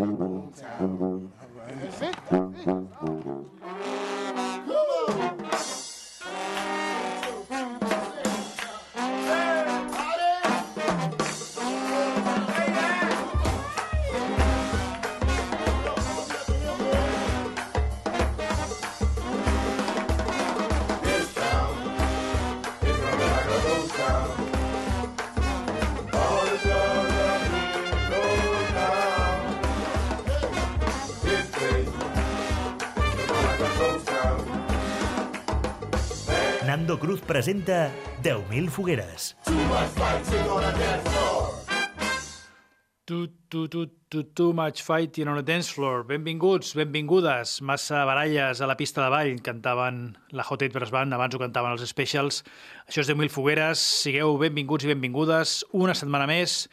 Amen. Amen. Presenta 10.000 fogueres. Too, too, too, too, too much fighting on a dance floor. Benvinguts, benvingudes. Massa baralles a la pista de ball. Cantaven la Hot Eight Brass Band, abans ho cantaven els Specials. Això és 10.000 fogueres. Sigueu benvinguts i benvingudes. Una setmana més.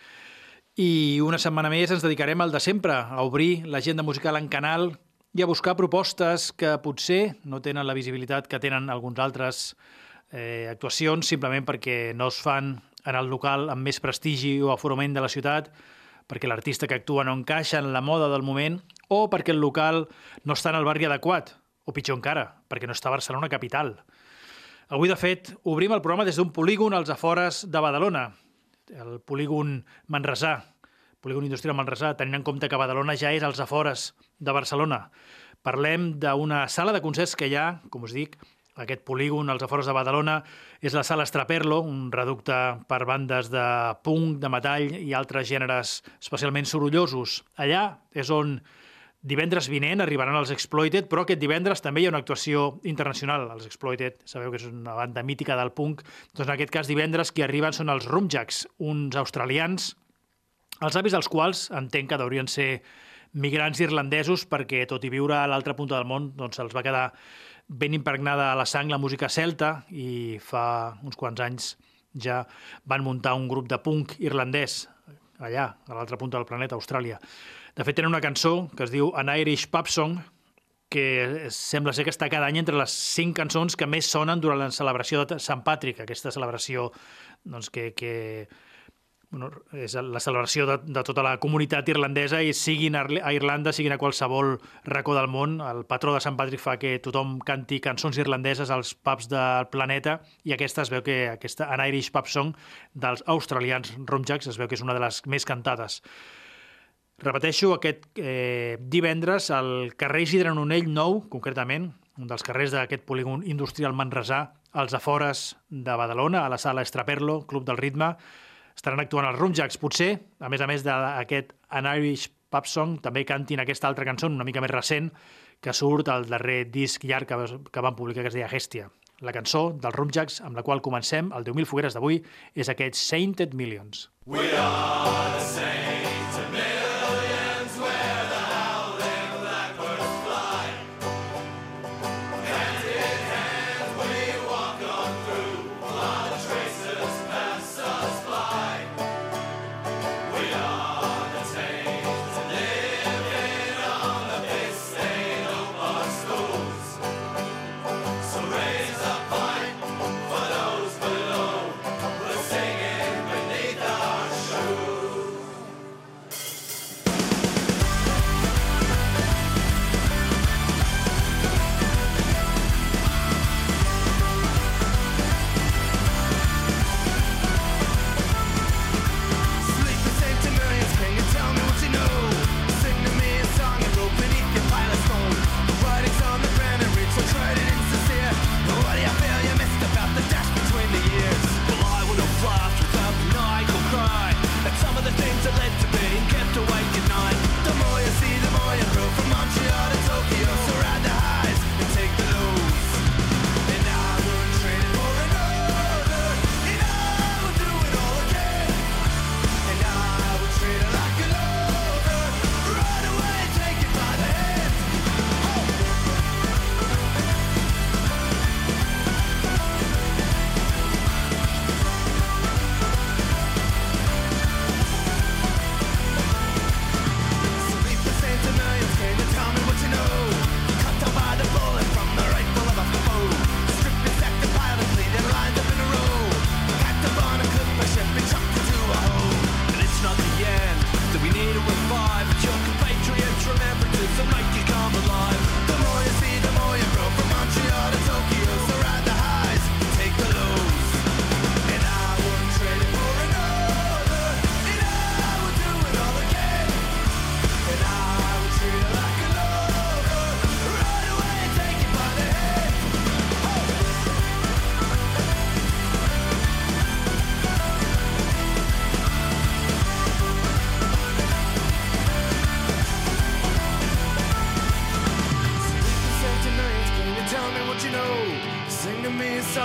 I una setmana més ens dedicarem al de sempre, a obrir l'agenda musical en canal i a buscar propostes que potser no tenen la visibilitat que tenen alguns altres eh, actuacions, simplement perquè no es fan en el local amb més prestigi o aforament de la ciutat, perquè l'artista que actua no encaixa en la moda del moment o perquè el local no està en el barri adequat, o pitjor encara, perquè no està a Barcelona capital. Avui, de fet, obrim el programa des d'un polígon als afores de Badalona, el polígon Manresà, polígon industrial Manresà, tenint en compte que Badalona ja és als afores de Barcelona. Parlem d'una sala de concerts que hi ha, com us dic, aquest polígon als afores de Badalona és la sala Estraperlo, un reducte per bandes de punk, de metall i altres gèneres especialment sorollosos. Allà és on divendres vinent arribaran els Exploited, però aquest divendres també hi ha una actuació internacional. Els Exploited, sabeu que és una banda mítica del punk, doncs en aquest cas divendres qui arriben són els Rumjacks, uns australians, els avis dels quals entenc que deurien ser migrants irlandesos perquè, tot i viure a l'altra punta del món, doncs se'ls va quedar ben impregnada a la sang la música celta i fa uns quants anys ja van muntar un grup de punk irlandès allà, a l'altra punta del planeta, Austràlia. De fet, tenen una cançó que es diu An Irish Pub Song, que sembla ser que està cada any entre les cinc cançons que més sonen durant la celebració de Sant Patrick, aquesta celebració doncs, que, que bueno, és la celebració de, de tota la comunitat irlandesa i siguin a Irl- a Irlanda, siguin a qualsevol racó del món, el patró de Sant Patrick fa que tothom canti cançons irlandeses als pubs del planeta i aquesta es veu que aquesta An Irish Pub Song dels australians Rumjacks es veu que és una de les més cantades. Repeteixo, aquest eh, divendres al carrer Isidre Nonell 9, concretament, un dels carrers d'aquest polígon industrial manresà, als afores de Badalona, a la sala Estraperlo, Club del Ritme, estaran actuant els Rumjacks. Potser, a més a més d'aquest An Irish Pub Song, també cantin aquesta altra cançó, una mica més recent, que surt al darrer disc llarg que, que van publicar, que es deia Hestia. La cançó dels Rumjacks, amb la qual comencem el 10.000 fogueres d'avui, és aquest Sainted Millions. me a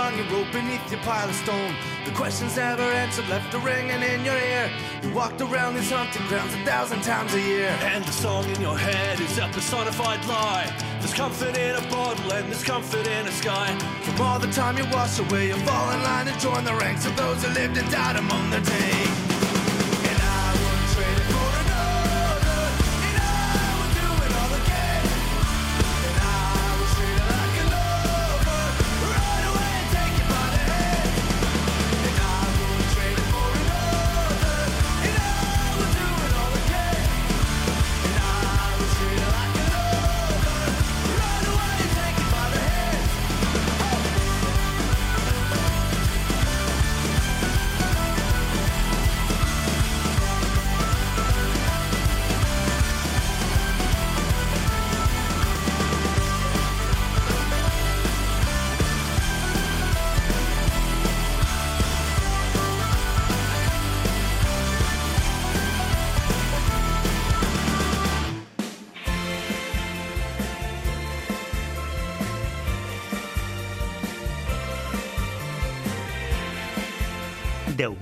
song you wrote beneath your pile of stone. The questions never answered, left a ringing in your ear. You walked around these haunted grounds a thousand times a year. And the song in your head is a personified lie. There's comfort in a bottle and there's comfort in a sky. From all the time you washed away, you fall in line and join the ranks of those who lived and died among the day.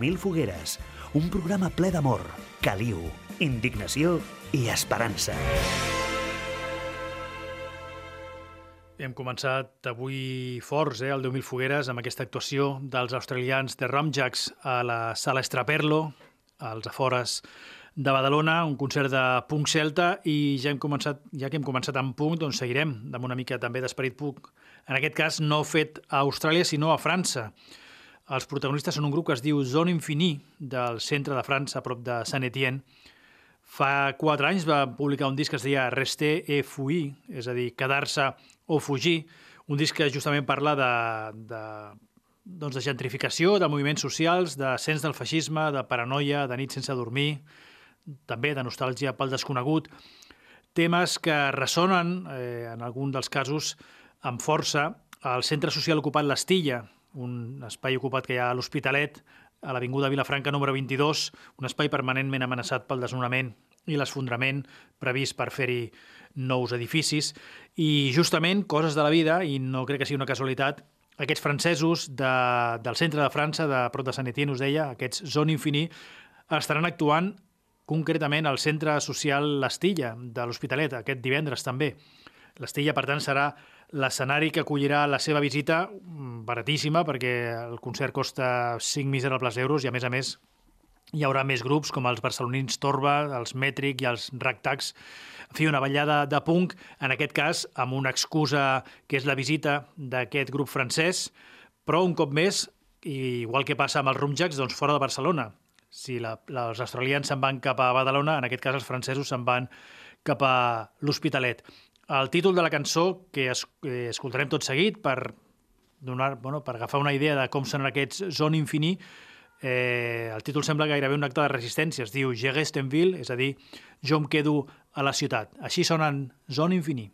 4.000 fogueres. Un programa ple d'amor, caliu, indignació i esperança. Hem començat avui forts, eh, el 10.000 fogueres, amb aquesta actuació dels australians de Ramjacks a la sala Estraperlo, als afores de Badalona, un concert de punk celta i ja hem començat, ja que hem començat amb punk, doncs seguirem amb una mica també d'esperit punk. En aquest cas no fet a Austràlia, sinó a França. Els protagonistes són un grup que es diu Zone Infini, del centre de França, a prop de Saint-Étienne. Fa quatre anys va publicar un disc que es deia Rester et Fouiller, és a dir, quedar-se o fugir, un disc que justament parla de, de, doncs de gentrificació, de moviments socials, de sens del feixisme, de paranoia, de nit sense dormir, també de nostàlgia pel desconegut, temes que ressonen, eh, en algun dels casos, amb força. Al centre social ocupat l'Estilla, un espai ocupat que hi ha a l'Hospitalet, a l'Avinguda Vilafranca número 22, un espai permanentment amenaçat pel desnonament i l'esfondrament previst per fer-hi nous edificis. I justament, coses de la vida, i no crec que sigui una casualitat, aquests francesos de, del centre de França, de prop de Sant us deia, aquests Zone Infini, estaran actuant concretament al centre social L'Estilla, de l'Hospitalet, aquest divendres també. L'Estilla, per tant, serà l'escenari que acollirà la seva visita mm, baratíssima, perquè el concert costa 5 miserables euros i, a més a més, hi haurà més grups com els barcelonins Torba, els Mètric i els Ragtags. En fi, una ballada de punk, en aquest cas amb una excusa que és la visita d'aquest grup francès, però un cop més, igual que passa amb els Rumjacks, doncs fora de Barcelona. Si la, la, els australians se'n van cap a Badalona, en aquest cas els francesos se'n van cap a l'Hospitalet. El títol de la cançó, que es, que escoltarem tot seguit per, donar, bueno, per agafar una idea de com són aquests Zone Infini, eh, el títol sembla gairebé un acte de resistència. Es diu Je reste en ville, és a dir, jo em quedo a la ciutat. Així sonen Zone Infini.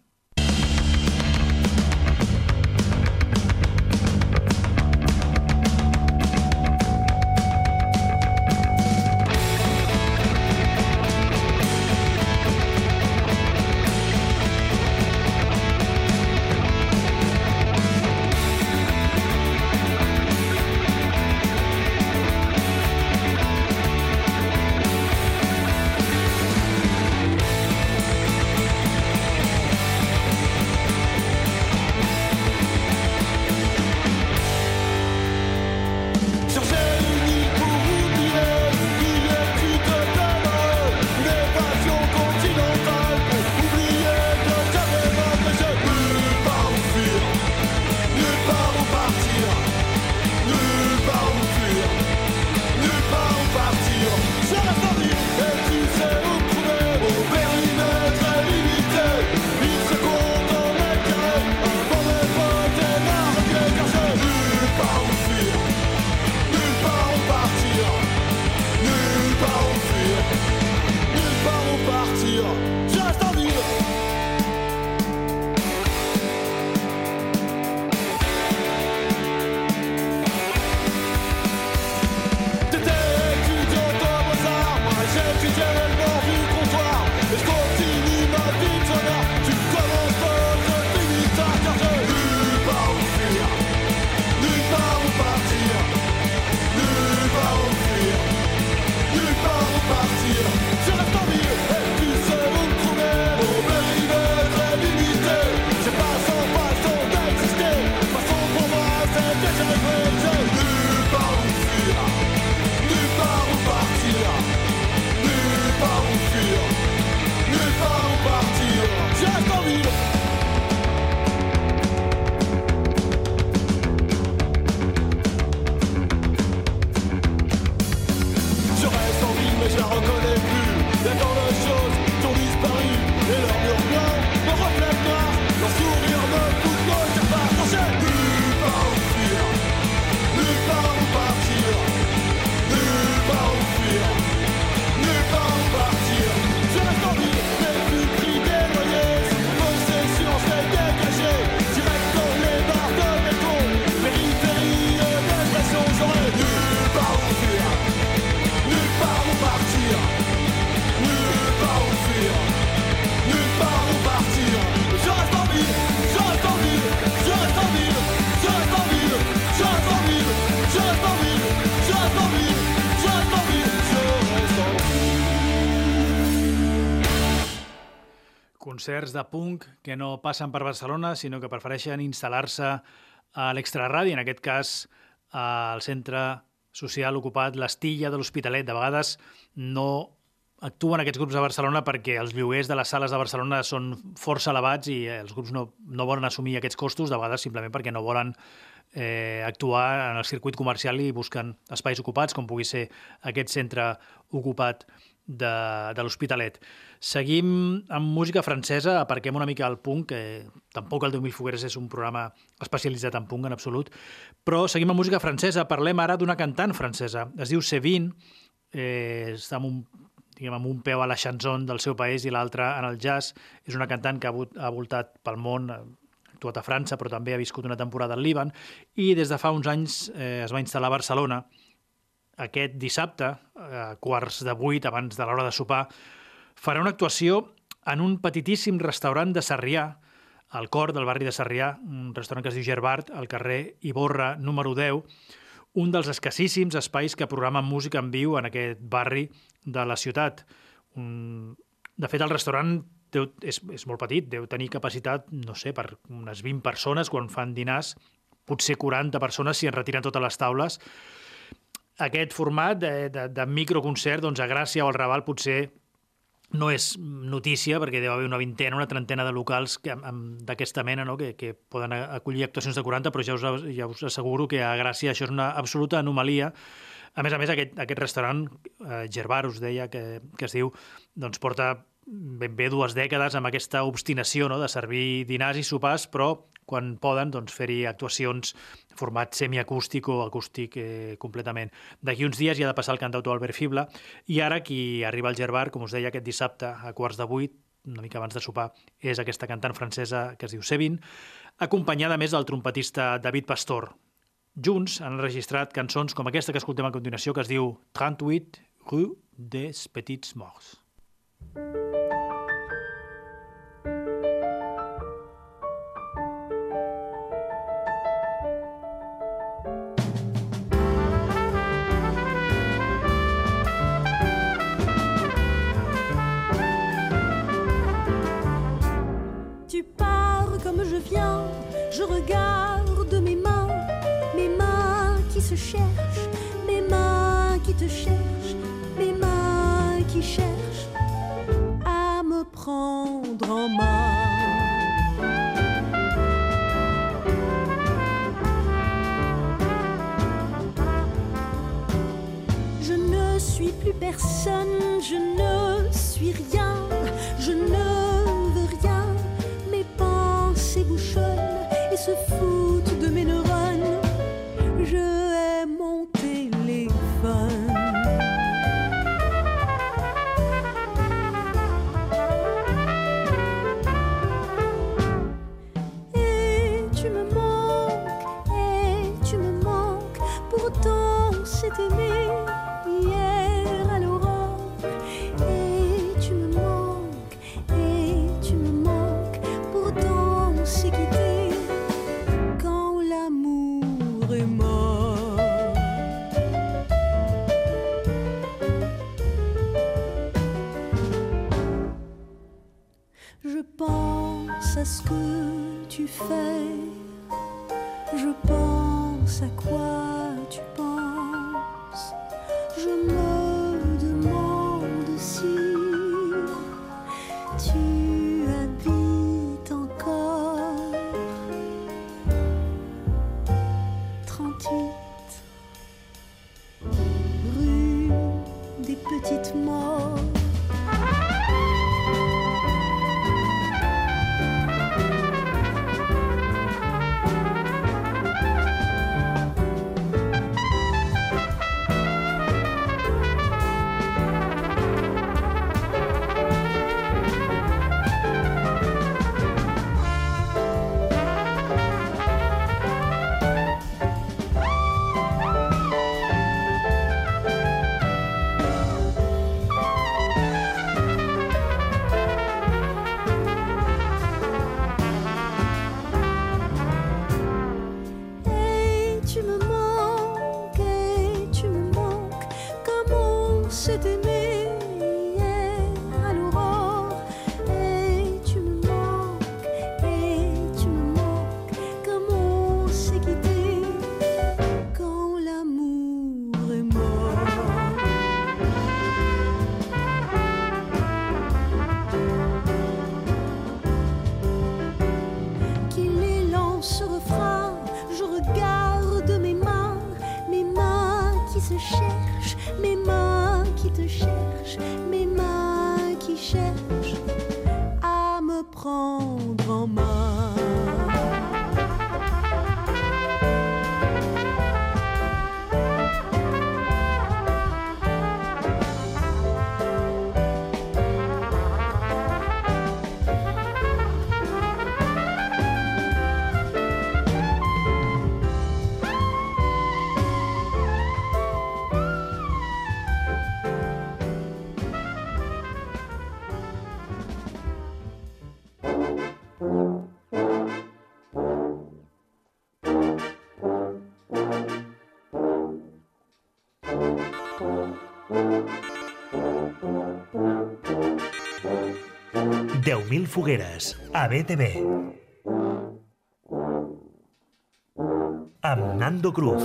Concerts de punk que no passen per Barcelona, sinó que prefereixen instal·lar-se a l'extraradi, en aquest cas al centre social ocupat l'Estilla de l'Hospitalet. De vegades no actuen aquests grups a Barcelona perquè els lloguers de les sales de Barcelona són força elevats i els grups no, no volen assumir aquests costos, de vegades simplement perquè no volen eh, actuar en el circuit comercial i busquen espais ocupats, com pugui ser aquest centre ocupat de, de l'Hospitalet. Seguim amb música francesa, aparquem una mica el punk, que tampoc el 10.000 Fogueres és un programa especialitzat en punk en absolut, però seguim amb música francesa, parlem ara d'una cantant francesa, es diu Sevin, eh, està amb un diguem, amb un peu a la chanson del seu país i l'altre en el jazz. És una cantant que ha voltat pel món, ha actuat a França, però també ha viscut una temporada al Líban, i des de fa uns anys eh, es va instal·lar a Barcelona. Aquest dissabte, a quarts de vuit, abans de l'hora de sopar, farà una actuació en un petitíssim restaurant de Sarrià, al cor del barri de Sarrià, un restaurant que es diu Gerbart, al carrer Iborra, número 10, un dels escassíssims espais que programen música en viu en aquest barri de la ciutat. Un... De fet, el restaurant deu, és, és molt petit, deu tenir capacitat, no sé, per unes 20 persones quan fan dinars, potser 40 persones si en retiren totes les taules. Aquest format de, de, de microconcert, doncs a Gràcia o al Raval potser no és notícia, perquè deu haver una vintena, una trentena de locals d'aquesta mena, no? que, que poden acollir actuacions de 40, però ja us, ja us asseguro que a Gràcia això és una absoluta anomalia. A més a més, aquest, aquest restaurant, eh, Gerbar, us deia, que, que es diu, doncs porta ben bé dues dècades amb aquesta obstinació no? de servir dinars i sopars, però quan poden doncs, fer-hi actuacions format semiacústic o acústic eh, completament. D'aquí uns dies hi ha de passar el cantautor Albert Fibla i ara qui arriba al Gerbar, com us deia, aquest dissabte a quarts de vuit, una mica abans de sopar, és aquesta cantant francesa que es diu Sevin, acompanyada més del trompetista David Pastor. Junts han enregistrat cançons com aquesta que escoltem a continuació, que es diu 38 Rue des Petits Morts. Tu en. Je ne suis plus personne, 10.000 fogueres, a BTV. Amb Nando Cruz.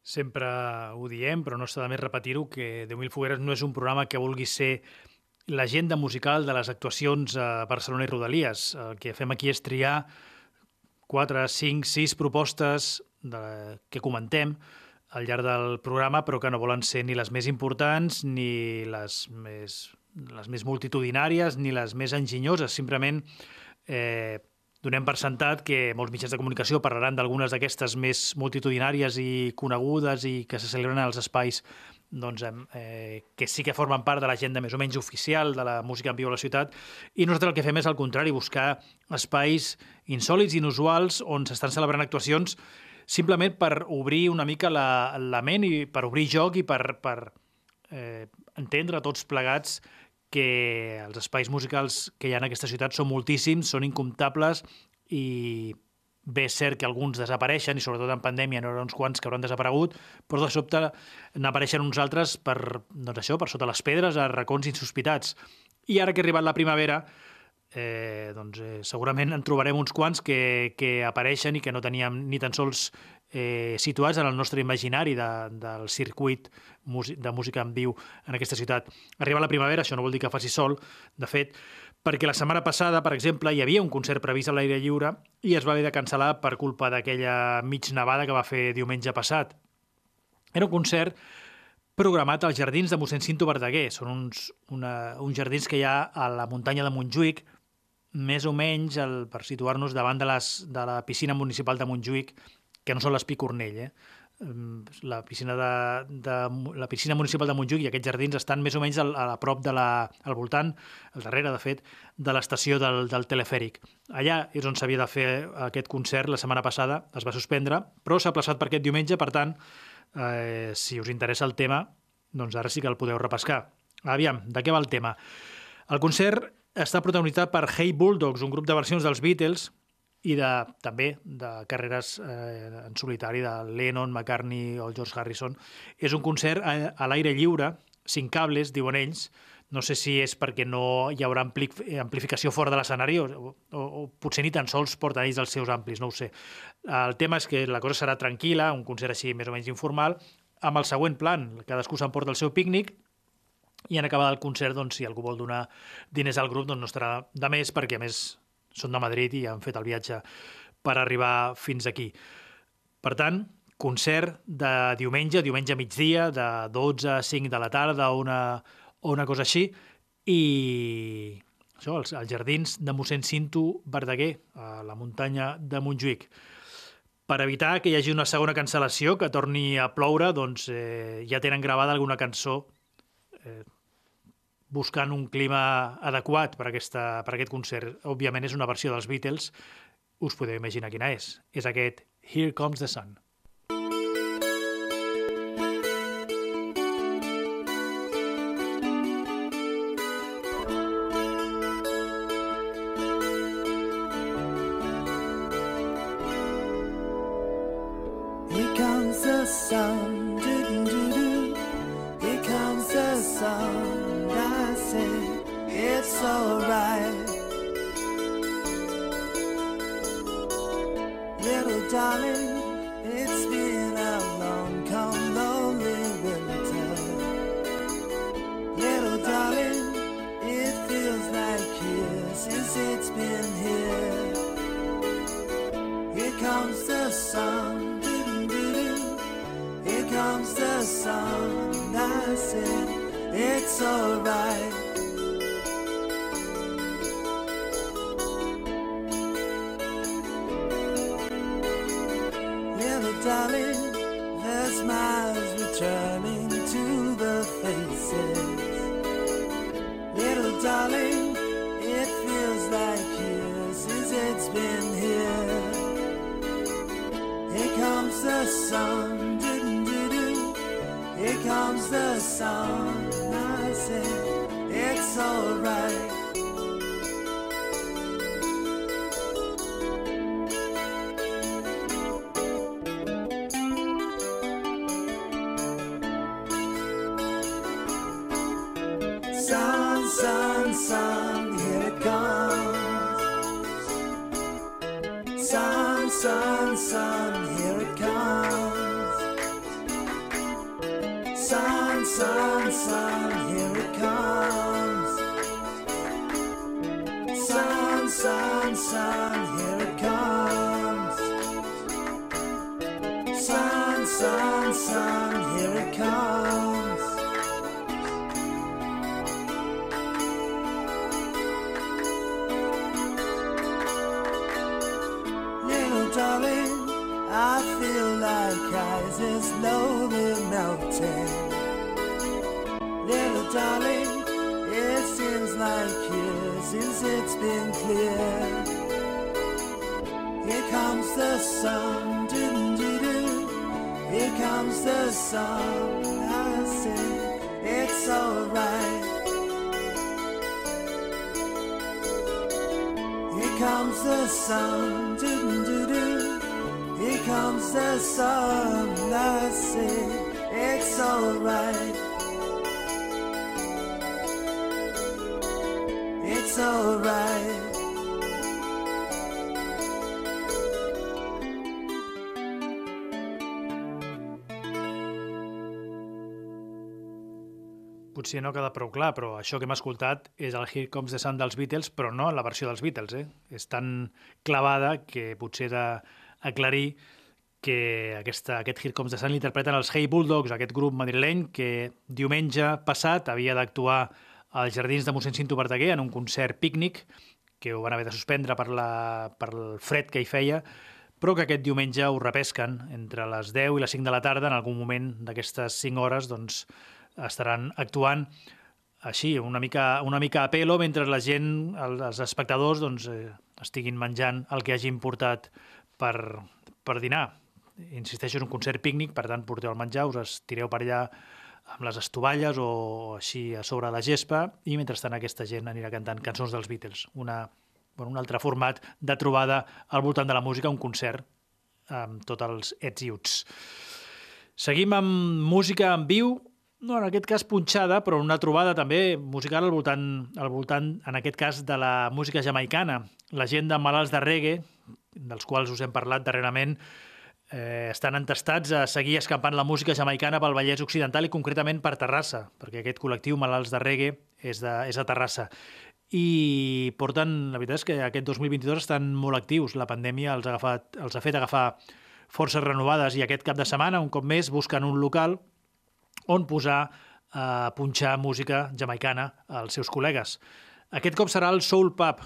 Sempre ho diem, però no està de més repetir-ho, que 10.000 fogueres no és un programa que vulgui ser l'agenda musical de les actuacions a Barcelona i Rodalies. El que fem aquí és triar 4, 5, 6 propostes de, que comentem al llarg del programa, però que no volen ser ni les més importants, ni les més, les més multitudinàries, ni les més enginyoses. Simplement eh, donem per sentat que molts mitjans de comunicació parlaran d'algunes d'aquestes més multitudinàries i conegudes i que se celebren als espais doncs, eh, que sí que formen part de l'agenda més o menys oficial de la música en viu a la ciutat i nosaltres el que fem és al contrari, buscar espais insòlids, inusuals, on s'estan celebrant actuacions simplement per obrir una mica la, la ment i per obrir joc i per, per eh, entendre tots plegats que els espais musicals que hi ha en aquesta ciutat són moltíssims, són incomptables i bé és cert que alguns desapareixen i sobretot en pandèmia n'hi haurà uns quants que hauran desaparegut, però de sobte n'apareixen uns altres per, doncs això, per sota les pedres, a racons insospitats. I ara que ha arribat la primavera, eh, doncs, eh, segurament en trobarem uns quants que, que apareixen i que no teníem ni tan sols eh, situats en el nostre imaginari de, del circuit de música en viu en aquesta ciutat. Arriba la primavera, això no vol dir que faci sol, de fet, perquè la setmana passada, per exemple, hi havia un concert previst a l'aire lliure i es va haver de cancel·lar per culpa d'aquella mig nevada que va fer diumenge passat. Era un concert programat als jardins de mossèn Cinto Verdaguer. Són uns, una, uns jardins que hi ha a la muntanya de Montjuïc, més o menys el, per situar-nos davant de, les, de la piscina municipal de Montjuïc, que no són les Picornell, eh? la piscina, de, de, la piscina municipal de Montjuïc i aquests jardins estan més o menys al, a prop de la, al voltant, al darrere, de fet, de l'estació del, del telefèric. Allà és on s'havia de fer aquest concert la setmana passada, es va suspendre, però s'ha plaçat per aquest diumenge, per tant, eh, si us interessa el tema, doncs ara sí que el podeu repescar. Aviam, de què va el tema? El concert està protagonitzat per Hey Bulldogs, un grup de versions dels Beatles, i de, també de carreres eh, en solitari de Lennon, McCartney o George Harrison. És un concert a, a l'aire lliure, cinc cables, diuen ells, no sé si és perquè no hi haurà ampli amplificació fora de l'escenari o, o, o potser ni tan sols porten ells els seus amplis, no ho sé. El tema és que la cosa serà tranquil·la, un concert així més o menys informal, amb el següent plan, cadascú s'emporta el seu pícnic i en acabar el concert, doncs, si algú vol donar diners al grup, doncs no estarà de més, perquè a més són de Madrid i han fet el viatge per arribar fins aquí. Per tant, concert de diumenge, diumenge migdia, de 12 a 5 de la tarda o una, o una cosa així, i això, els, els jardins de mossèn Cinto Verdaguer, a la muntanya de Montjuïc. Per evitar que hi hagi una segona cancel·lació, que torni a ploure, doncs eh, ja tenen gravada alguna cançó eh, buscant un clima adequat per, aquesta, per aquest concert. Òbviament és una versió dels Beatles, us podeu imaginar quina és. És aquest Here Comes the Sun. Darling, the smiles returning to the faces. Little darling, it feels like years since it's been here. Here comes the sun, doo doo doo. Here comes the sun. sun, here it comes. Sun, sun, sun, here it comes. Sun, sun, sun, here it comes. Sun, sun, sun, here it comes. Sun, sun, sun. Ice is slowly melting. Little darling, it seems like years since it's been clear. Here comes the sun, doo doo doo. Here comes the sun. I say it's alright. Here comes the sun, doo doo. Comes the sun. I say it's alright. It's alright. Potser no queda prou clar, però això que hem escoltat és el Here Comes the Sun dels Beatles, però no la versió dels Beatles. Eh? És tan clavada que potser he d'aclarir que aquesta, aquest Here Comes the Sun l'interpreten els Hey Bulldogs, aquest grup madrileny que diumenge passat havia d'actuar als Jardins de mossèn Cinto Verdaguer en un concert pícnic que ho van haver de suspendre per, la, per el fred que hi feia, però que aquest diumenge ho repesquen entre les 10 i les 5 de la tarda, en algun moment d'aquestes 5 hores, doncs, estaran actuant així, una mica, una mica a pelo, mentre la gent, el- els espectadors, doncs, eh, estiguin menjant el que hagin portat per, per dinar. Insisteixo, és un concert pícnic, per tant, porteu el menjar, us estireu per allà amb les estovalles o així a sobre la gespa i mentrestant aquesta gent anirà cantant cançons dels Beatles. Una, bueno, un altre format de trobada al voltant de la música, un concert amb tots els ets i uts. Seguim amb música en viu, no, en aquest cas punxada, però una trobada també musical al voltant, al voltant, en aquest cas, de la música jamaicana. La gent de malalts de reggae, dels quals us hem parlat darrerament, eh, estan entestats a seguir escampant la música jamaicana pel Vallès Occidental i concretament per Terrassa, perquè aquest col·lectiu Malalts de Reggae és de, és de Terrassa. I porten, la veritat és que aquest 2022 estan molt actius. La pandèmia els ha, agafat, els ha fet agafar forces renovades i aquest cap de setmana, un cop més, busquen un local on posar a punxar música jamaicana als seus col·legues. Aquest cop serà el Soul Pub,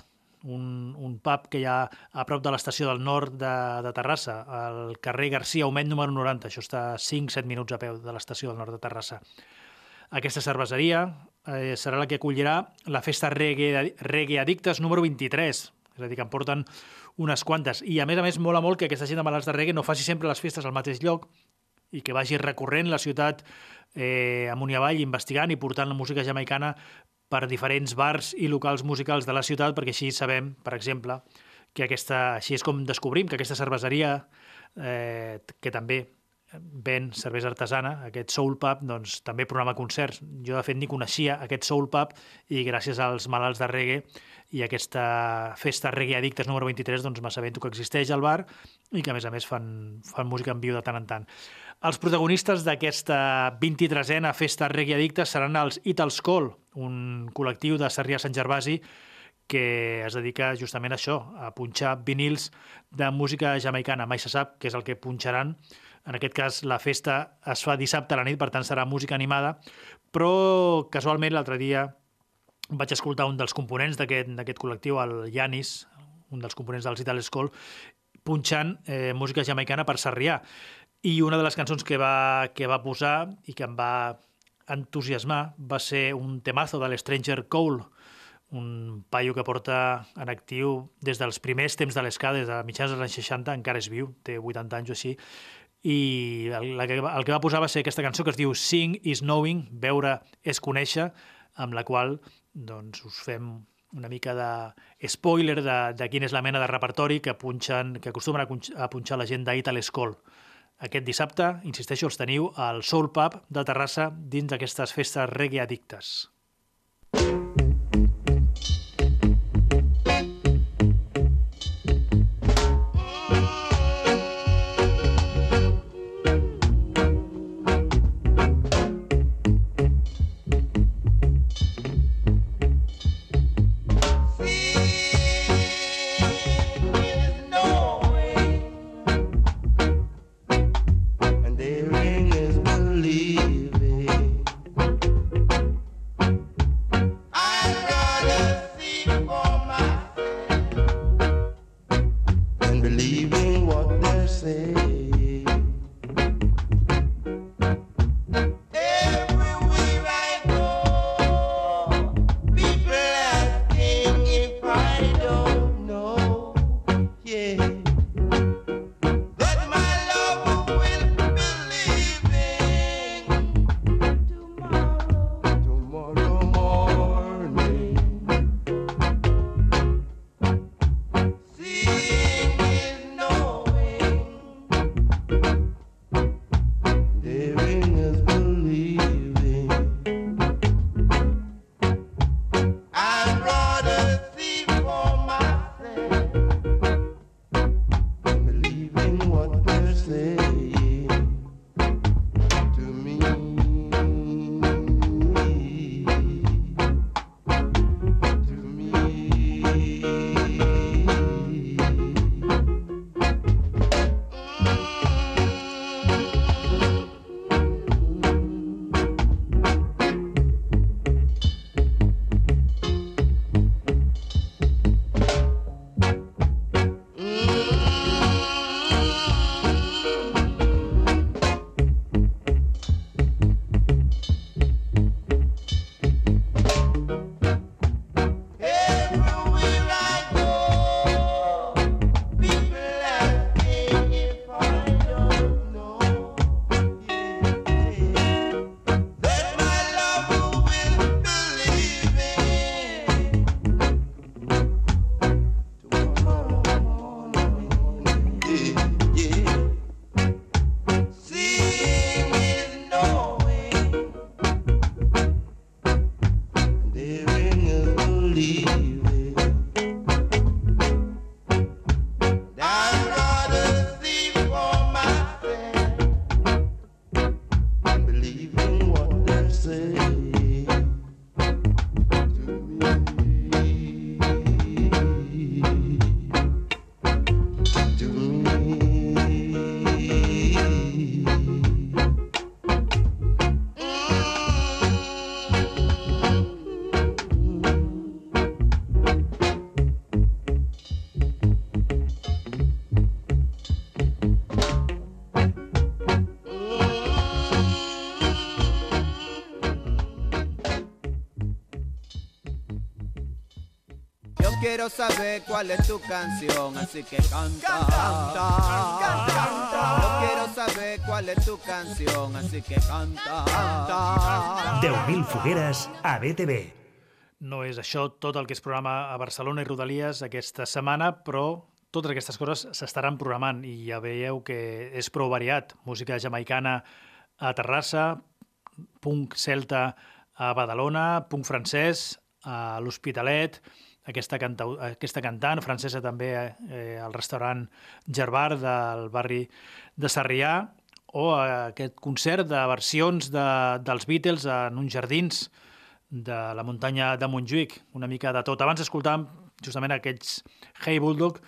un, un pub que hi ha a prop de l'estació del nord de, de Terrassa, al carrer Garcia Aument número 90. Això està a 5-7 minuts a peu de l'estació del nord de Terrassa. Aquesta cerveseria eh, serà la que acollirà la festa Reggae, Reggae Addictes número 23, és a dir, que en porten unes quantes. I a més a més mola molt que aquesta gent de malalts de reggae no faci sempre les festes al mateix lloc i que vagi recorrent la ciutat eh, amunt i avall, investigant i portant la música jamaicana per diferents bars i locals musicals de la ciutat, perquè així sabem, per exemple, que aquesta, així és com descobrim que aquesta cerveseria, eh, que també ven cervesa artesana, aquest Soul Pub, doncs també programa concerts. Jo, de fet, ni coneixia aquest Soul Pub i gràcies als malalts de reggae i aquesta festa Reggae Addictes número 23, doncs m'assabento que existeix al bar i que, a més a més, fan, fan música en viu de tant en tant. Els protagonistes d'aquesta 23a festa Reggae Addictes seran els Itals Call, un col·lectiu de Sarrià Sant Gervasi que es dedica justament a això, a punxar vinils de música jamaicana. Mai se sap què és el que punxaran. En aquest cas, la festa es fa dissabte a la nit, per tant serà música animada, però casualment l'altre dia vaig escoltar un dels components d'aquest col·lectiu, el Yanis, un dels components dels Ital School, punxant eh, música jamaicana per Sarrià. I una de les cançons que va, que va posar i que em va entusiasmar va ser un temazo de l'Stranger Cole, un paio que porta en actiu des dels primers temps de l'esca, des de mitjans dels anys 60, encara és viu, té 80 anys o així, i el, el que va posar va ser aquesta cançó que es diu Sing is Knowing, veure és conèixer, amb la qual doncs, us fem una mica de spoiler de, de quina és la mena de repertori que, punxen, que acostumen a punxar la gent d'Ital School. Aquest dissabte, insisteixo, els teniu al Soul Pub de Terrassa dins d'aquestes festes reggae addictes. Quiero saber cuál es tu canción, así que canta, canta, canta. Yo quiero saber cuál es tu canción, así que canta, canta. 10.000 fogueres a BTV. No és això tot el que es programa a Barcelona i Rodalies aquesta setmana, però totes aquestes coses s'estaran programant i ja veieu que és prou variat. Música jamaicana a Terrassa, punk celta a Badalona, punk francès a l'Hospitalet, aquesta, cantau, aquesta cantant francesa també eh, al restaurant Gerbar del barri de Sarrià, o aquest concert de versions de, dels Beatles en uns jardins de la muntanya de Montjuïc, una mica de tot. Abans escoltàvem justament aquells Hey Bulldog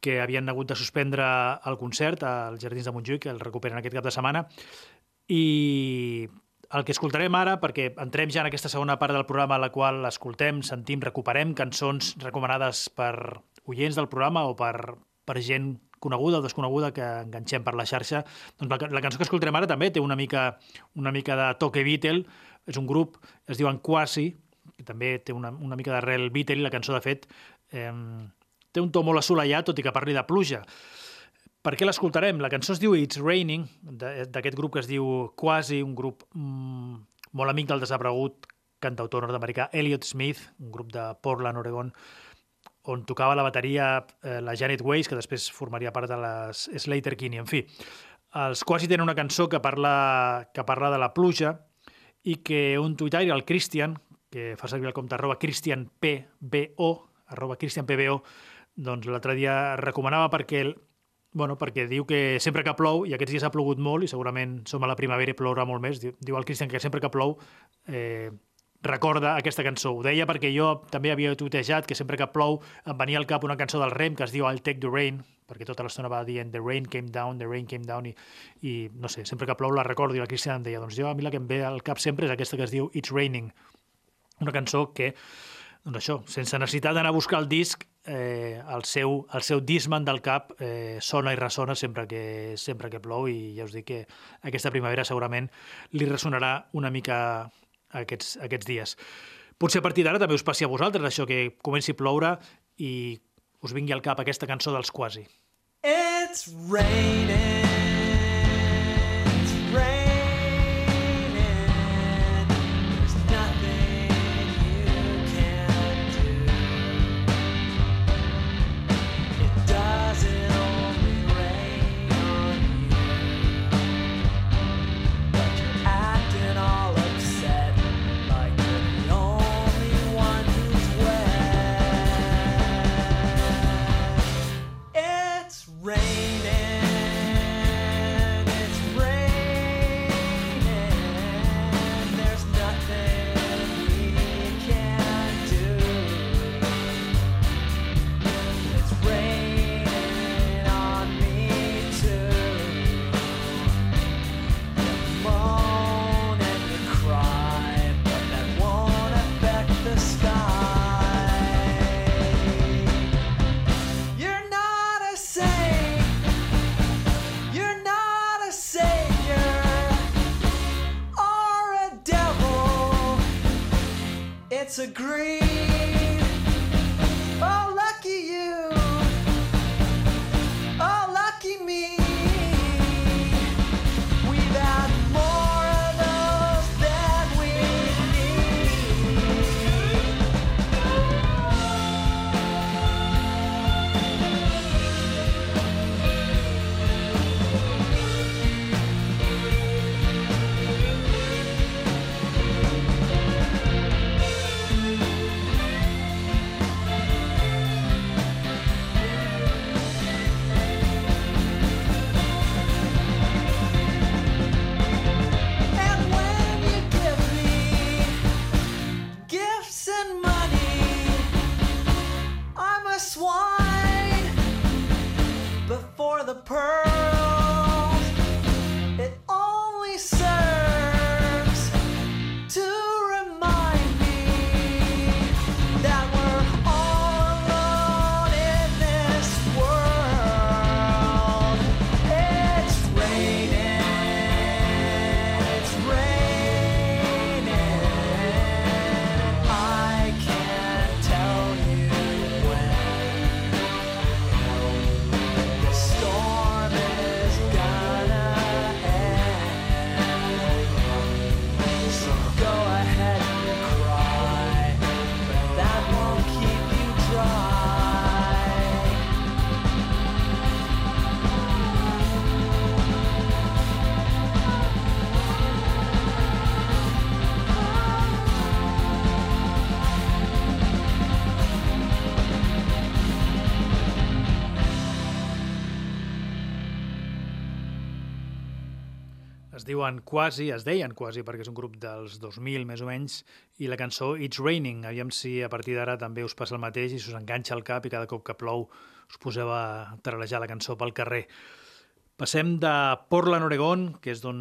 que havien hagut de suspendre el concert als Jardins de Montjuïc, el recuperen aquest cap de setmana, i el que escoltarem ara, perquè entrem ja en aquesta segona part del programa a la qual escoltem, sentim, recuperem cançons recomanades per oients del programa o per, per gent coneguda o desconeguda que enganxem per la xarxa, doncs la, la cançó que escoltarem ara també té una mica, una mica de toque Beatle, és un grup, es diuen Quasi, que també té una, una mica d'arrel Beatle, la cançó, de fet, eh, té un to molt assolellat, tot i que parli de pluja. Per què l'escoltarem? La cançó es diu It's Raining, d'aquest grup que es diu Quasi, un grup mm, molt amic del desaparegut cantautor nord-americà Elliot Smith, un grup de Portland, Oregon, on tocava la bateria eh, la Janet Weiss, que després formaria part de les Slater Kinney. En fi, els Quasi tenen una cançó que parla, que parla de la pluja i que un tuitari, el Christian, que fa servir el compte arroba christianpbo, arroba christianpbo, doncs l'altre dia recomanava perquè el, bueno, perquè diu que sempre que plou, i aquests dies ha plogut molt, i segurament som a la primavera i plourà molt més, diu, diu el Cristian que sempre que plou eh, recorda aquesta cançó. Ho deia perquè jo també havia tuitejat que sempre que plou em venia al cap una cançó del Rem que es diu I'll Take the Rain, perquè tota l'estona va dient The rain came down, the rain came down, i, i no sé, sempre que plou la recordo, i el Cristian em deia, doncs jo a mi la que em ve al cap sempre és aquesta que es diu It's Raining, una cançó que doncs això, sense necessitat d'anar a buscar el disc, eh, el, seu, el seu Discman del cap eh, sona i ressona sempre que, sempre que plou i ja us dic que aquesta primavera segurament li ressonarà una mica aquests, aquests dies. Potser a partir d'ara també us passi a vosaltres això que comenci a ploure i us vingui al cap aquesta cançó dels Quasi. It's raining. Diuen Quasi, es deien Quasi perquè és un grup dels 2000 més o menys, i la cançó It's Raining. Aviam si a partir d'ara també us passa el mateix i si us enganxa el cap i cada cop que plou us poseu a tralejar la cançó pel carrer. Passem de Portland, Oregon, que és d'on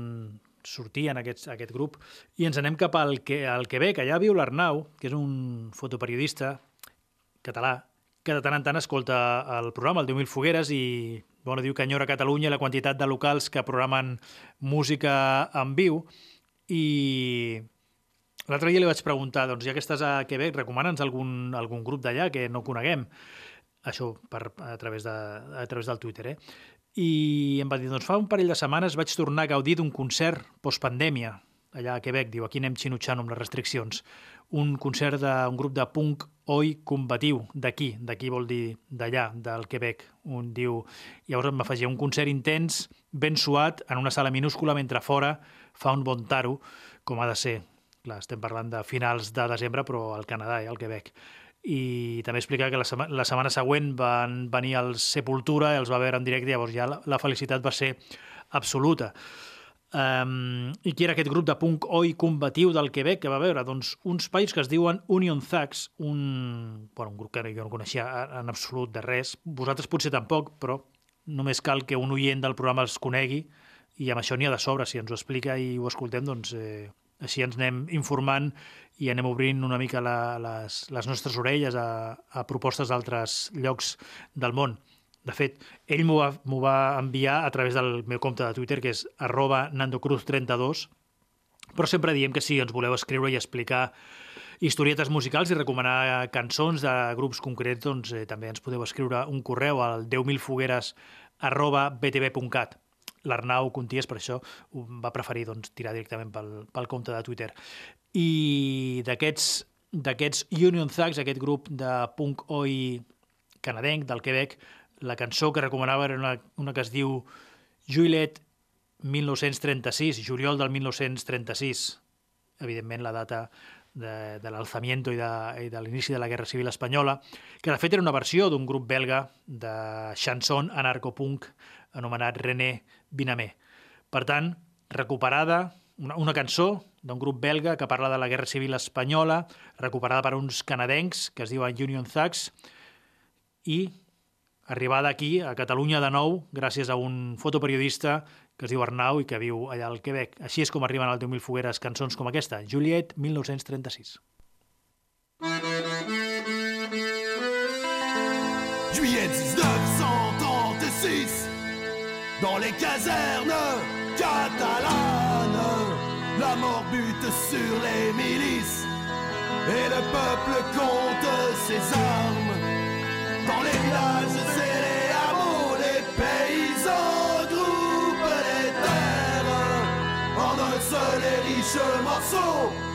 sortien aquests, aquest grup, i ens anem cap al, que, al Quebec. Allà viu l'Arnau, que és un fotoperiodista català, que de tant en tant escolta el programa, el 10.000 Fogueres, i bueno, diu que enyora Catalunya la quantitat de locals que programen música en viu, i l'altre dia li vaig preguntar, doncs ja que estàs a Quebec, recomana'ns algun, algun grup d'allà que no coneguem, això per, a, través de, a través del Twitter, eh? I em va dir, doncs fa un parell de setmanes vaig tornar a gaudir d'un concert postpandèmia, allà a Quebec, diu, aquí anem xinutxant amb les restriccions. Un concert d'un grup de punk oi combatiu, d'aquí, d'aquí vol dir d'allà, del Quebec. Un diu, llavors em afegia un concert intens, ben suat, en una sala minúscula, mentre fora fa un bon taro, com ha de ser. Clar, estem parlant de finals de desembre, però al Canadà, eh, al Quebec i també explica que la, sema la setmana següent van venir al Sepultura, els va veure en directe, llavors ja la, la felicitat va ser absoluta. Um, I qui era aquest grup de punk oi combatiu del Quebec que va veure? Doncs uns païs que es diuen Union Thugs, un, bueno, un grup que jo no coneixia en absolut de res. Vosaltres potser tampoc, però només cal que un oient del programa els conegui i amb això n'hi ha de sobre. Si ens ho explica i ho escoltem, doncs eh, així ens anem informant i anem obrint una mica la, les, les nostres orelles a, a propostes d'altres llocs del món. De fet, ell m'ho va, va enviar a través del meu compte de Twitter, que és arroba nandocruz32, però sempre diem que si ens voleu escriure i explicar historietes musicals i recomanar cançons de grups concrets, doncs eh, també ens podeu escriure un correu al 10.000fogueres arroba btv.cat. L'Arnau Conties, per això, va preferir doncs, tirar directament pel, pel compte de Twitter. I d'aquests d'aquests Union Thugs, aquest grup de punk oi canadenc del Quebec, la cançó que recomanava era una, una que es diu Juillet 1936, juliol del 1936. Evidentment, la data de, de l'alzamiento i de, i de l'inici de la Guerra Civil Espanyola, que de fet era una versió d'un grup belga de chanson anarcopunk anomenat René Binamé. Per tant, recuperada, una, una cançó d'un grup belga que parla de la Guerra Civil Espanyola, recuperada per uns canadencs que es diuen Union Thugs, i arribada aquí, a Catalunya de nou, gràcies a un fotoperiodista que es diu Arnau i que viu allà al Quebec. Així és com arriben al 10.000 fogueres cançons com aquesta, Juliet, 1936. Juillet 1936, dans les casernes catalanes, la mort bute sur les milices et le peuple compte ses armes. Dans les villages et les hameaux, les paysans groupent les terres. En un seul et riche morceau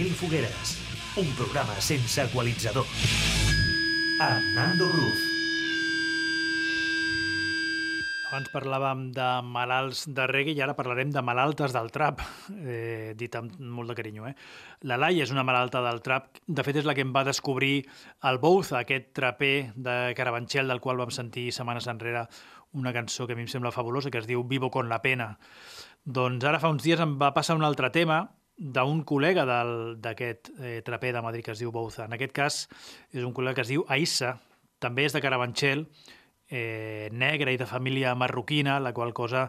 10.000 fogueres. Un programa sense equalitzador. Amb Nando Cruz. Abans parlàvem de malalts de reggae i ara parlarem de malaltes del trap, eh, dit amb molt de carinyo. Eh? La Laia és una malalta del trap, de fet és la que em va descobrir el Bouza, aquest traper de Carabanchel, del qual vam sentir setmanes enrere una cançó que a mi em sembla fabulosa, que es diu Vivo con la pena. Doncs ara fa uns dies em va passar un altre tema d'un col·lega d'aquest eh, traper de Madrid que es diu Bouza. En aquest cas és un col·lega que es diu Aissa, també és de Carabanchel, eh, negre i de família marroquina, la qual cosa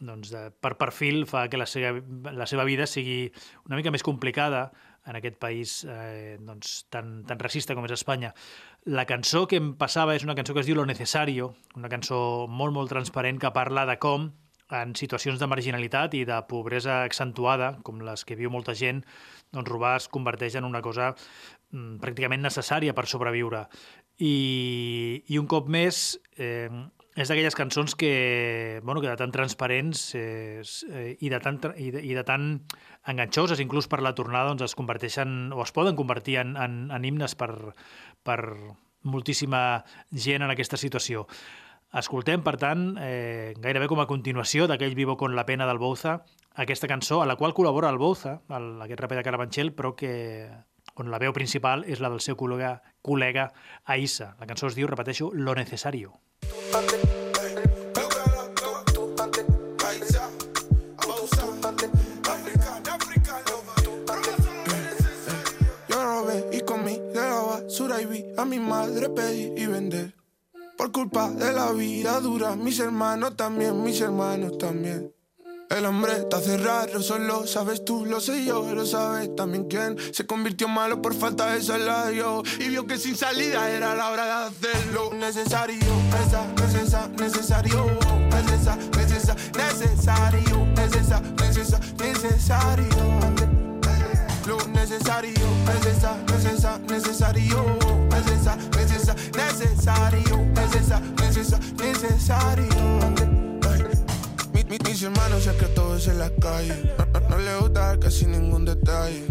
doncs, de, per perfil fa que la seva, la seva vida sigui una mica més complicada en aquest país eh, doncs, tan, tan racista com és Espanya. La cançó que em passava és una cançó que es diu Lo Necesario, una cançó molt, molt transparent que parla de com en situacions de marginalitat i de pobresa accentuada, com les que viu molta gent, doncs robar es converteix en una cosa mm, pràcticament necessària per sobreviure. I, i un cop més eh, és d'aquelles cançons que, bueno, que de tan transparents eh, i, de tan, i, de, i de tan enganxoses, inclús per la tornada, doncs es converteixen o es poden convertir en, en, en himnes per, per moltíssima gent en aquesta situació. Escoltem, per tant, eh, gairebé com a continuació d'aquell Vivo con la pena del Bouza, aquesta cançó a la qual col·labora el Bouza, el, aquest raper de Carabanchel, però que on la veu principal és la del seu col·lega, col·lega Aissa. La cançó es diu, repeteixo, Lo Necesario. Yo robé y comí de la basura y vi a mi madre pedir y vender. Por culpa de la vida dura, mis hermanos también, mis hermanos también. El hombre está cerrado, solo sabes tú, lo sé yo, lo sabes también quién. Se convirtió malo por falta de salario y vio que sin salida era la hora de hacerlo. Necesario, necesario, necesario, necesario, necesario, necesario, necesario, necesario lo necesario, necesa, necesa, necesario, necesa, necesa, necesario, necesa, necesa, necesario. Mi, mi, mis hermanos ya que todo es en la calle, no, no, no le gusta casi ningún detalle.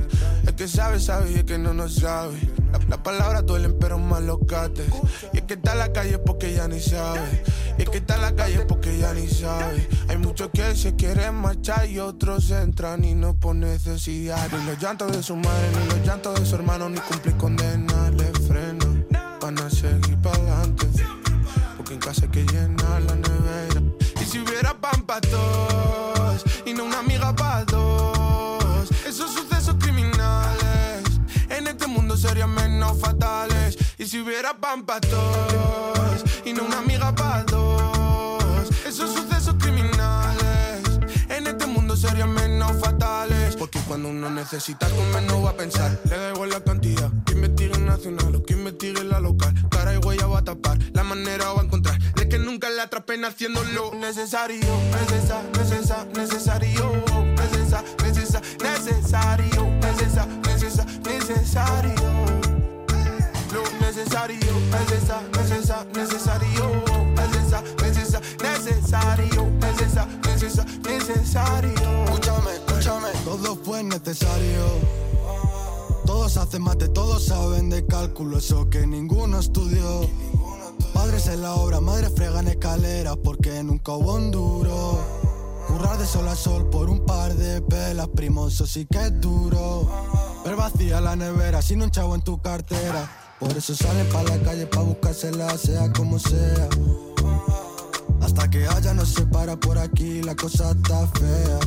Que sabe, sabe y el que no, no sabe. La- Las palabras duelen, pero más los gates. Y el que está en la calle porque ya ni sabe. Y el que está en la calle porque ya ni sabe. Hay muchos que se quieren marchar y otros entran y no por necesidad. Ni los llantos de su madre, ni los llantos de su hermano, ni cumplir condena le freno. Van a seguir para adelante. Porque en casa hay que llenar la nevera. Y si hubiera pan para fatales. Y si hubiera pan para todos y no una amiga para dos. Esos sucesos criminales en este mundo serían menos fatales. Porque cuando uno necesita comer no va a pensar. Le da igual la cantidad. Que investigue nacional o que investigue la local. Cara y huella va a tapar. La manera va a encontrar de que nunca la atrapen haciéndolo necesario. Necesa, necesa, necesario. Necesa, necesa, necesario. Necesario necesario, necesa, necesa, necesario, necesa, necesa, necesario, necesa, necesa, necesario. Escúchame, escúchame. Todo fue necesario. Todos hacen mate, todos saben de cálculo, eso que ninguno estudió. Padres en la obra, madres fregan escaleras porque nunca hubo un duro. Currar de sol a sol por un par de pelas, primoso sí que es duro. Ver vacía la nevera, sin un chavo en tu cartera. Por eso salen pa' la calle pa' buscársela, sea como sea. Hasta que haya no se para por aquí, la cosa está fea.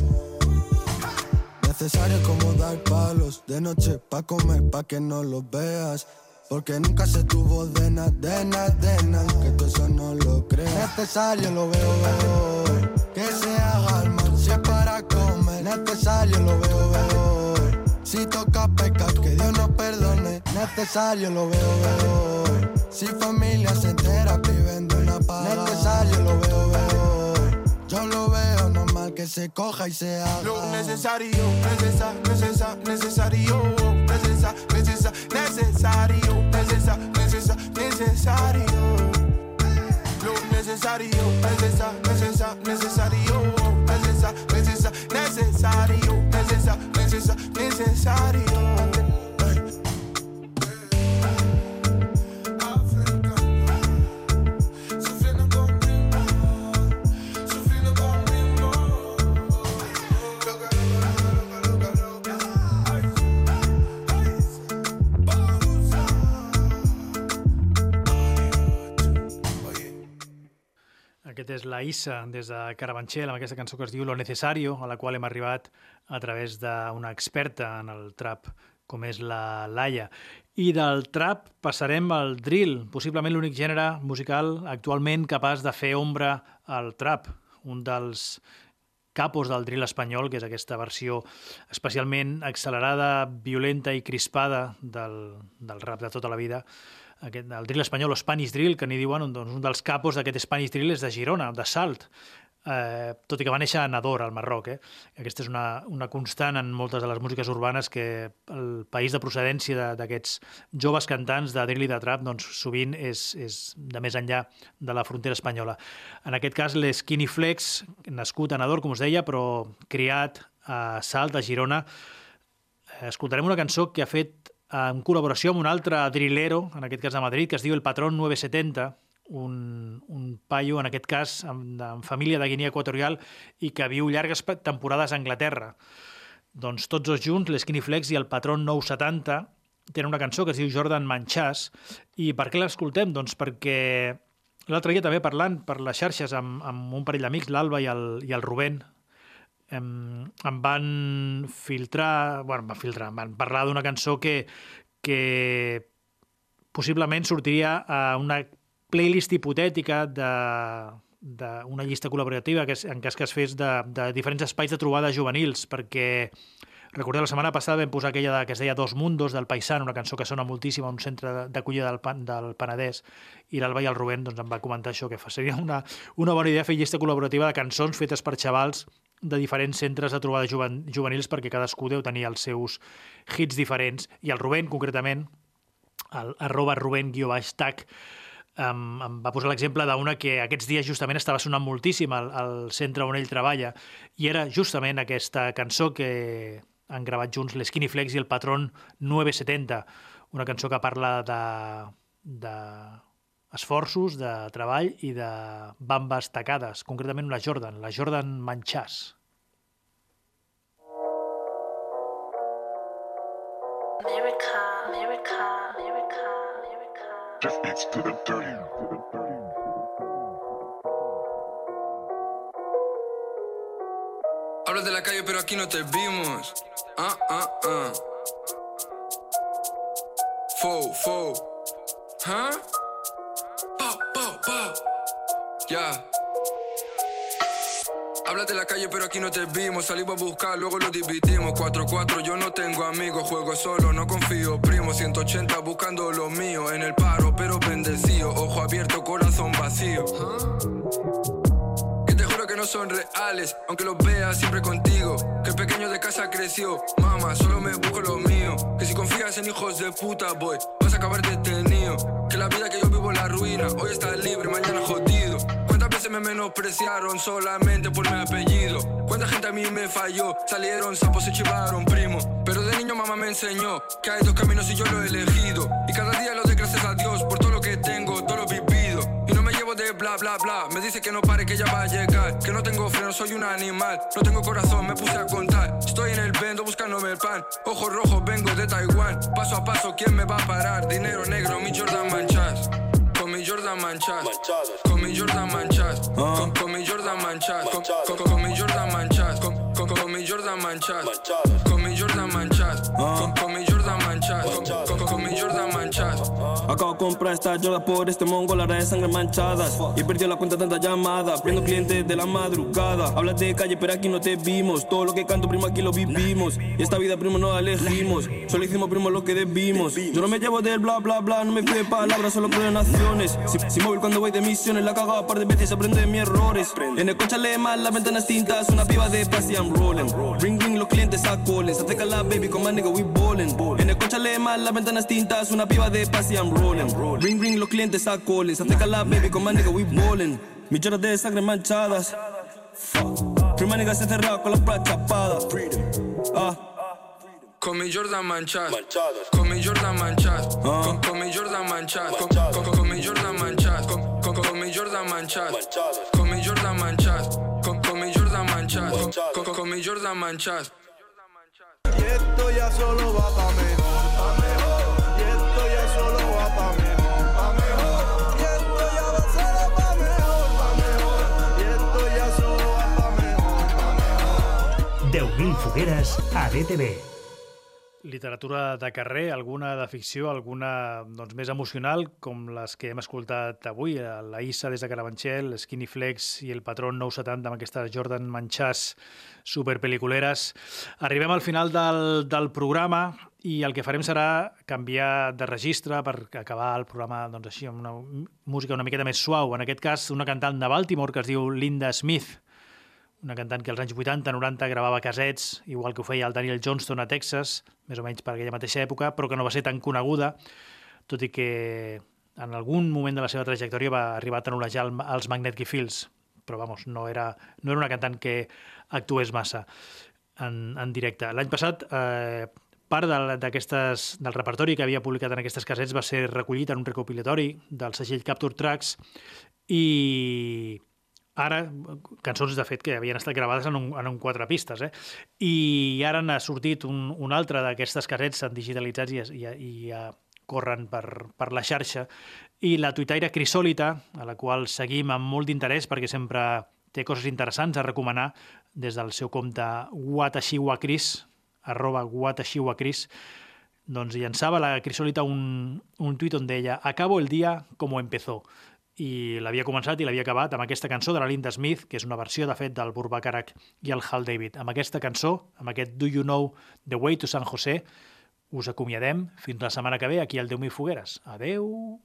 Necesario como dar palos de noche pa' comer, pa' que no los veas. Porque nunca se tuvo de nada, de nada, de nada, que tú eso no lo creas. Necesario lo veo, veo hoy, que se haga el mal si es para comer. Necesario lo veo, veo hoy, si toca pecar, que Dios perdone. Necesario lo veo, veo. Hoy. Si familia se entera viviendo una paz. Necesario lo veo, veo. Hoy. Yo lo veo normal que se coja y se haga. Lo necesario, necesa, necesa, necesario. Necesa, necesa, necesario. Necesa, necesa, necesario. Lo necesario, necesa, necesa, necesario. Necesa, necesa, necesario. Necesa, necesa, necesario. És la Issa des de Carabanchel amb aquesta cançó que es diu Lo Necesario, a la qual hem arribat a través d'una experta en el trap com és la Laia. I del trap passarem al drill, possiblement l'únic gènere musical actualment capaç de fer ombra al trap, un dels capos del drill espanyol, que és aquesta versió especialment accelerada, violenta i crispada del, del rap de tota la vida, aquest, el drill espanyol Spanish Drill, que n'hi diuen, un, doncs, un dels capos d'aquest Spanish Drill és de Girona, de Salt, eh, tot i que va néixer a Nador, al Marroc. Eh? Aquesta és una, una constant en moltes de les músiques urbanes que el país de procedència d'aquests joves cantants de drill i de trap doncs, sovint és, és de més enllà de la frontera espanyola. En aquest cas, l'Skinny Flex, nascut a Nador, com us deia, però criat a Salt, a Girona, escoltarem una cançó que ha fet en col·laboració amb un altre drillero, en aquest cas de Madrid, que es diu El Patrón 970, un, un paio, en aquest cas, amb, amb família de Guinea Equatorial i que viu llargues temporades a Anglaterra. Doncs tots dos junts, l'Skinny Flex i el Patrón 970, tenen una cançó que es diu Jordan Manchàs. I per què l'escoltem? Doncs perquè l'altre dia també parlant per les xarxes amb, amb un parell d'amics, l'Alba i, el, i el Rubén, em, em van filtrar, bueno, em van filtrar, em van parlar d'una cançó que, que possiblement sortiria a una playlist hipotètica de d'una llista col·laborativa que és, en cas que es fes de, de diferents espais de trobada juvenils, perquè recordeu, la setmana passada vam posar aquella de, que es deia Dos Mundos del Paisan, una cançó que sona moltíssim a un centre d'acollida del, Pan- del Penedès, i l'Alba i el Rubén doncs, em va comentar això, que seria una, una bona idea fer llista col·laborativa de cançons fetes per xavals de diferents centres de trobada juven, juvenils perquè cadascú deu tenir els seus hits diferents. I el Rubén, concretament, el arroba Rubén guió baix tac, em, em va posar l'exemple d'una que aquests dies justament estava sonant moltíssim al, al centre on ell treballa i era justament aquesta cançó que han gravat junts l'Skinny Flex i el Patron 970, una cançó que parla de, de esforços, de treball i de bambes tacades, concretament la Jordan, la Jordan Manchàs. America, America, America, America. Just beats to the dirty. Hablas de la calle, pero aquí no te vimos. Ah, ah, ah. Fo, fo. ¿Ah? Ya. Hablas de la calle, pero aquí no te vimos. Salimos a buscar, luego lo dividimos. 4-4, yo no tengo amigos. Juego solo, no confío. Primo, 180 buscando lo mío. En el paro, pero bendecido. Ojo abierto, corazón vacío. Que te juro que no son reales, aunque los veas siempre contigo. Que el pequeño de casa creció, mamá, solo me busco lo mío. Que si confías en hijos de puta, boy, vas acabar detenido. Que la vida que yo vivo en la ruina, hoy está libre, mañana jodido. ¿Cuántas veces me menospreciaron solamente por mi apellido? ¿Cuánta gente a mí me falló? Salieron sapos y chivaron, primo. Pero de niño mamá me enseñó que hay dos caminos y yo lo he elegido. Bla bla bla. Me dice que no pare, que ya va a llegar. Que no tengo freno, soy un animal. No tengo corazón, me puse a contar. Estoy en el vendo buscándome el pan. Ojo rojo, vengo de Taiwán. Paso a paso, ¿quién me va a parar? Dinero negro, mi Jordan manchas. Con mi Jordan manchas. Con mi Jordan manchas. Con, con mi Jordan manchas. Con, con- con mi Jordan manchas. Con, con- con mi Jordan manchas. Acabo de comprar esta Jordan por este mongo, la de sangre manchadas. Y perdió la cuenta tanta llamada. Prendo clientes de la madrugada. Hablas de calle, pero aquí no te vimos. Todo lo que canto, primo, aquí lo vivimos. Y esta vida, primo, no la elegimos. Solo hicimos, primo, lo que debimos. Yo no me llevo del bla, bla, bla. No me de palabras, solo creo en acciones. Si, si móvil cuando voy de misiones, la cagaba par de veces, aprende de mis errores. En el coche mal, las ventanas tintas. Una piba de paz y I'm rolling. Los clientes a calling. Se acerca la baby con my nigga, we ballin'. En el coche lee mal, las ventanas tintas. Una piba de paz y I'm rolling. Ring, ring, los clientes a calling. Se acerca la baby con my nigga, we ballin'. Millones de sangre manchadas. Fuck. Prima nigga se cerrado con la plata chapada. Ah. Con mi Jordan manchas. Con mi Jordan manchas. Con, con mi Jordan manchas. Con, con- con mi Jordan manchas. Con, con- con mi Jordan manchas. Con mi Jordan manchas. Manchas. Con, con- con mi Jordan manchas. Y esto ya solo va pa' mejor, pa' mejor. Y esto ya solo va pa' mejor, pa' mejor. Y esto ya va solo pa' mejor, pa' mejor. Y esto ya solo va pa' mejor, pa' mejor. 10.000 fogueres a DTV. Literatura de carrer, alguna de ficció, alguna doncs, més emocional, com les que hem escoltat avui, eh, la Issa des de Carabanchel, Skinny Flex i el Patron 970 amb aquestes Jordan Manchàs superpeliculeres. Arribem al final del, del programa i el que farem serà canviar de registre per acabar el programa doncs, així amb una música una miqueta més suau. En aquest cas, una cantant de Baltimore que es diu Linda Smith, una cantant que als anys 80-90 gravava casets, igual que ho feia el Daniel Johnston a Texas, més o menys per aquella mateixa època, però que no va ser tan coneguda, tot i que en algun moment de la seva trajectòria va arribar a tenolejar el- els Magnetic Fields, però vamos, no era, no era una cantant que actués massa en, en directe. L'any passat, eh, part de- del repertori que havia publicat en aquestes casets va ser recollit en un recopilatori del segell Capture Tracks i ara, cançons de fet que havien estat gravades en un, en un quatre pistes, eh? i ara n'ha sortit un, un altre d'aquestes casets s'han digitalitzats i, i, i ja corren per, per la xarxa, i la tuitaire Crisòlita, a la qual seguim amb molt d'interès perquè sempre té coses interessants a recomanar des del seu compte Watashiwakris, arroba Watashiwakris, doncs llançava la Crisòlita un, un tuit on deia «Acabo el dia como empezó», i l'havia començat i l'havia acabat amb aquesta cançó de la Linda Smith, que és una versió, de fet, del Burbacarac i el Hal David. Amb aquesta cançó, amb aquest Do You Know The Way to San José, us acomiadem fins la setmana que ve aquí al 10.000 Fogueres. Adeu!